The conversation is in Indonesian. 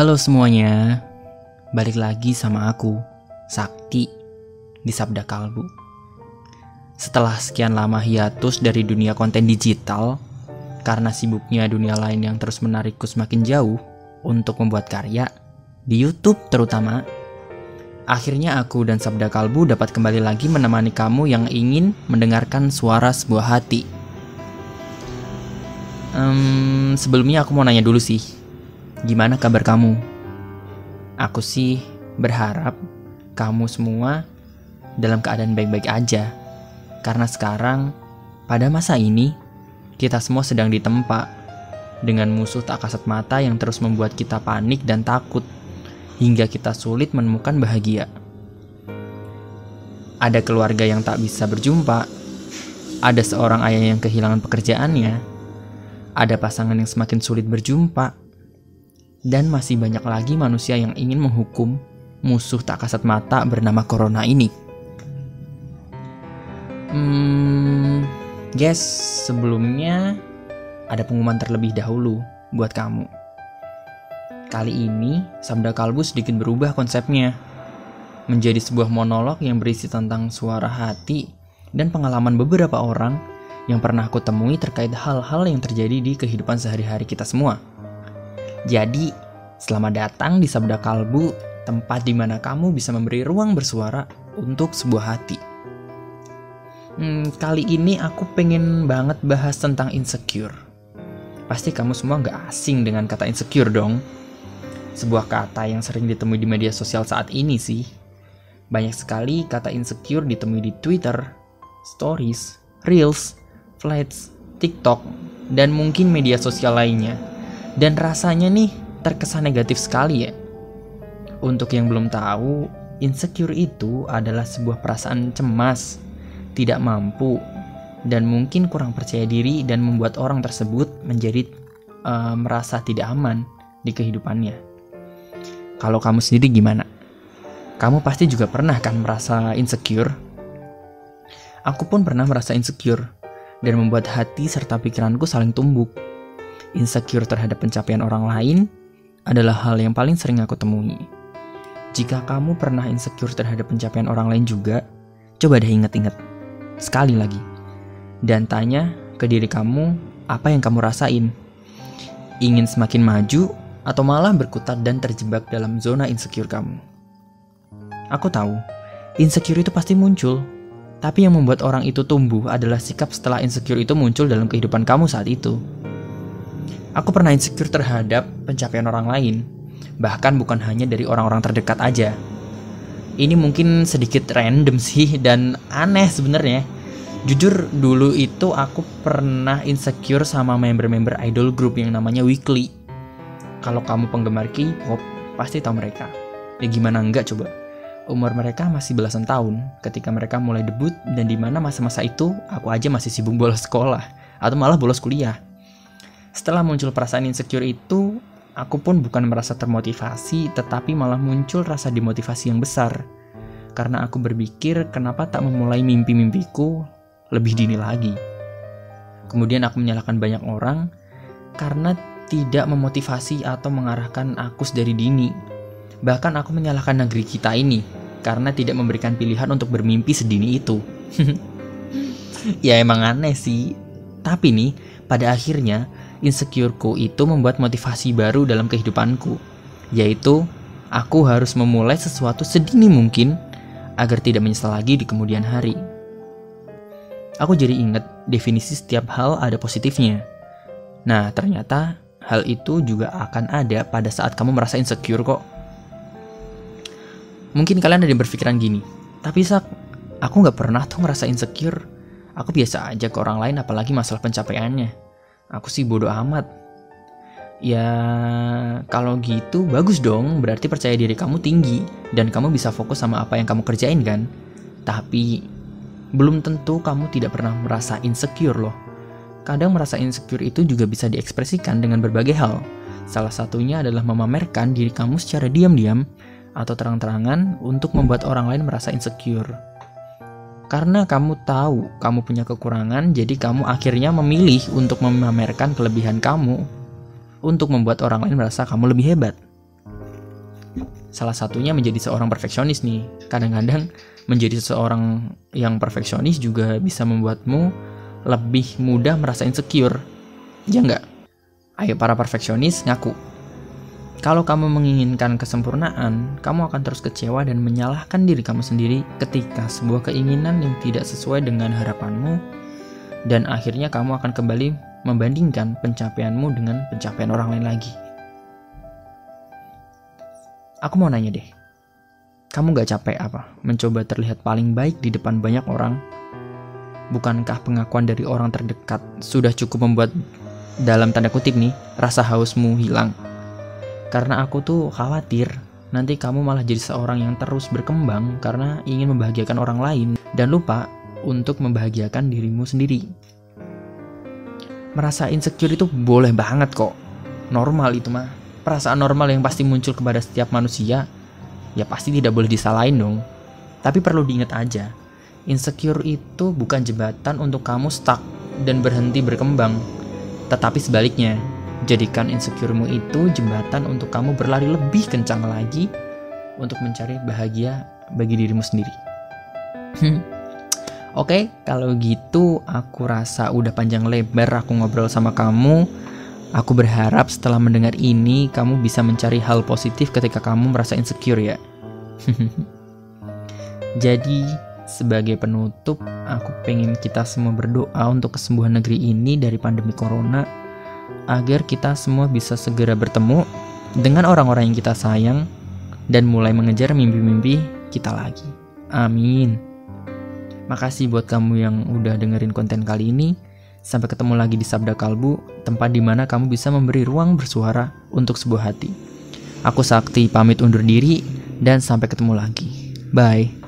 Halo semuanya, balik lagi sama aku, Sakti, di Sabda Kalbu. Setelah sekian lama hiatus dari dunia konten digital, karena sibuknya dunia lain yang terus menarikku semakin jauh untuk membuat karya, di Youtube terutama, akhirnya aku dan Sabda Kalbu dapat kembali lagi menemani kamu yang ingin mendengarkan suara sebuah hati. Um, sebelumnya aku mau nanya dulu sih, gimana kabar kamu? Aku sih berharap kamu semua dalam keadaan baik-baik aja. Karena sekarang, pada masa ini, kita semua sedang ditempa dengan musuh tak kasat mata yang terus membuat kita panik dan takut, hingga kita sulit menemukan bahagia. Ada keluarga yang tak bisa berjumpa, ada seorang ayah yang kehilangan pekerjaannya, ada pasangan yang semakin sulit berjumpa, dan masih banyak lagi manusia yang ingin menghukum musuh tak kasat mata bernama Corona ini. Hmm, guys, sebelumnya ada pengumuman terlebih dahulu buat kamu. Kali ini, Sabda Kalbu sedikit berubah konsepnya. Menjadi sebuah monolog yang berisi tentang suara hati dan pengalaman beberapa orang yang pernah aku temui terkait hal-hal yang terjadi di kehidupan sehari-hari kita semua. Jadi, selamat datang di Sabda Kalbu, tempat di mana kamu bisa memberi ruang bersuara untuk sebuah hati. Hmm, kali ini aku pengen banget bahas tentang insecure. Pasti kamu semua nggak asing dengan kata insecure dong. Sebuah kata yang sering ditemui di media sosial saat ini sih. Banyak sekali kata insecure ditemui di Twitter, Stories, Reels, Flights, TikTok, dan mungkin media sosial lainnya. Dan rasanya nih terkesan negatif sekali ya. Untuk yang belum tahu, insecure itu adalah sebuah perasaan cemas, tidak mampu, dan mungkin kurang percaya diri dan membuat orang tersebut menjadi uh, merasa tidak aman di kehidupannya. Kalau kamu sendiri gimana? Kamu pasti juga pernah kan merasa insecure? Aku pun pernah merasa insecure dan membuat hati serta pikiranku saling tumbuk. Insecure terhadap pencapaian orang lain adalah hal yang paling sering aku temui. Jika kamu pernah insecure terhadap pencapaian orang lain juga, coba deh inget-inget. Sekali lagi. Dan tanya ke diri kamu apa yang kamu rasain. Ingin semakin maju atau malah berkutat dan terjebak dalam zona insecure kamu. Aku tahu, insecure itu pasti muncul tapi yang membuat orang itu tumbuh adalah sikap setelah insecure itu muncul dalam kehidupan kamu saat itu. Aku pernah insecure terhadap pencapaian orang lain, bahkan bukan hanya dari orang-orang terdekat aja. Ini mungkin sedikit random sih dan aneh sebenarnya. Jujur dulu itu aku pernah insecure sama member-member idol group yang namanya Weekly. Kalau kamu penggemar K-pop, pasti tahu mereka. Ya gimana enggak coba? umur mereka masih belasan tahun ketika mereka mulai debut dan di mana masa-masa itu aku aja masih sibuk bolos sekolah atau malah bolos kuliah. Setelah muncul perasaan insecure itu, aku pun bukan merasa termotivasi tetapi malah muncul rasa dimotivasi yang besar. Karena aku berpikir kenapa tak memulai mimpi-mimpiku lebih dini lagi. Kemudian aku menyalahkan banyak orang karena tidak memotivasi atau mengarahkan aku dari dini. Bahkan aku menyalahkan negeri kita ini karena tidak memberikan pilihan untuk bermimpi sedini itu. ya emang aneh sih. Tapi nih, pada akhirnya insecureku itu membuat motivasi baru dalam kehidupanku, yaitu aku harus memulai sesuatu sedini mungkin agar tidak menyesal lagi di kemudian hari. Aku jadi ingat definisi setiap hal ada positifnya. Nah, ternyata hal itu juga akan ada pada saat kamu merasa insecure kok. Mungkin kalian ada yang berpikiran gini, tapi sak, aku nggak pernah tuh ngerasa insecure. Aku biasa aja ke orang lain apalagi masalah pencapaiannya. Aku sih bodoh amat. Ya, kalau gitu bagus dong, berarti percaya diri kamu tinggi dan kamu bisa fokus sama apa yang kamu kerjain kan. Tapi belum tentu kamu tidak pernah merasa insecure loh. Kadang merasa insecure itu juga bisa diekspresikan dengan berbagai hal. Salah satunya adalah memamerkan diri kamu secara diam-diam atau terang-terangan untuk membuat orang lain merasa insecure. Karena kamu tahu kamu punya kekurangan, jadi kamu akhirnya memilih untuk memamerkan kelebihan kamu untuk membuat orang lain merasa kamu lebih hebat. Salah satunya menjadi seorang perfeksionis nih. Kadang-kadang menjadi seseorang yang perfeksionis juga bisa membuatmu lebih mudah merasa insecure. Ya enggak? Ayo para perfeksionis ngaku. Kalau kamu menginginkan kesempurnaan, kamu akan terus kecewa dan menyalahkan diri kamu sendiri ketika sebuah keinginan yang tidak sesuai dengan harapanmu dan akhirnya kamu akan kembali membandingkan pencapaianmu dengan pencapaian orang lain lagi. Aku mau nanya deh, kamu gak capek apa mencoba terlihat paling baik di depan banyak orang? Bukankah pengakuan dari orang terdekat sudah cukup membuat dalam tanda kutip nih, rasa hausmu hilang. Karena aku tuh khawatir nanti kamu malah jadi seorang yang terus berkembang karena ingin membahagiakan orang lain dan lupa untuk membahagiakan dirimu sendiri. Merasa insecure itu boleh banget kok. Normal itu mah. Perasaan normal yang pasti muncul kepada setiap manusia. Ya pasti tidak boleh disalahin dong. Tapi perlu diingat aja, insecure itu bukan jembatan untuk kamu stuck dan berhenti berkembang tetapi sebaliknya, jadikan insecuremu itu jembatan untuk kamu berlari lebih kencang lagi untuk mencari bahagia bagi dirimu sendiri. Hmm. Oke, okay, kalau gitu aku rasa udah panjang lebar aku ngobrol sama kamu. Aku berharap setelah mendengar ini kamu bisa mencari hal positif ketika kamu merasa insecure ya. Jadi, sebagai penutup, aku pengen kita semua berdoa untuk kesembuhan negeri ini dari pandemi corona, agar kita semua bisa segera bertemu dengan orang-orang yang kita sayang dan mulai mengejar mimpi-mimpi kita lagi. Amin. Makasih buat kamu yang udah dengerin konten kali ini. Sampai ketemu lagi di Sabda Kalbu, tempat di mana kamu bisa memberi ruang bersuara untuk sebuah hati. Aku Sakti pamit undur diri dan sampai ketemu lagi. Bye.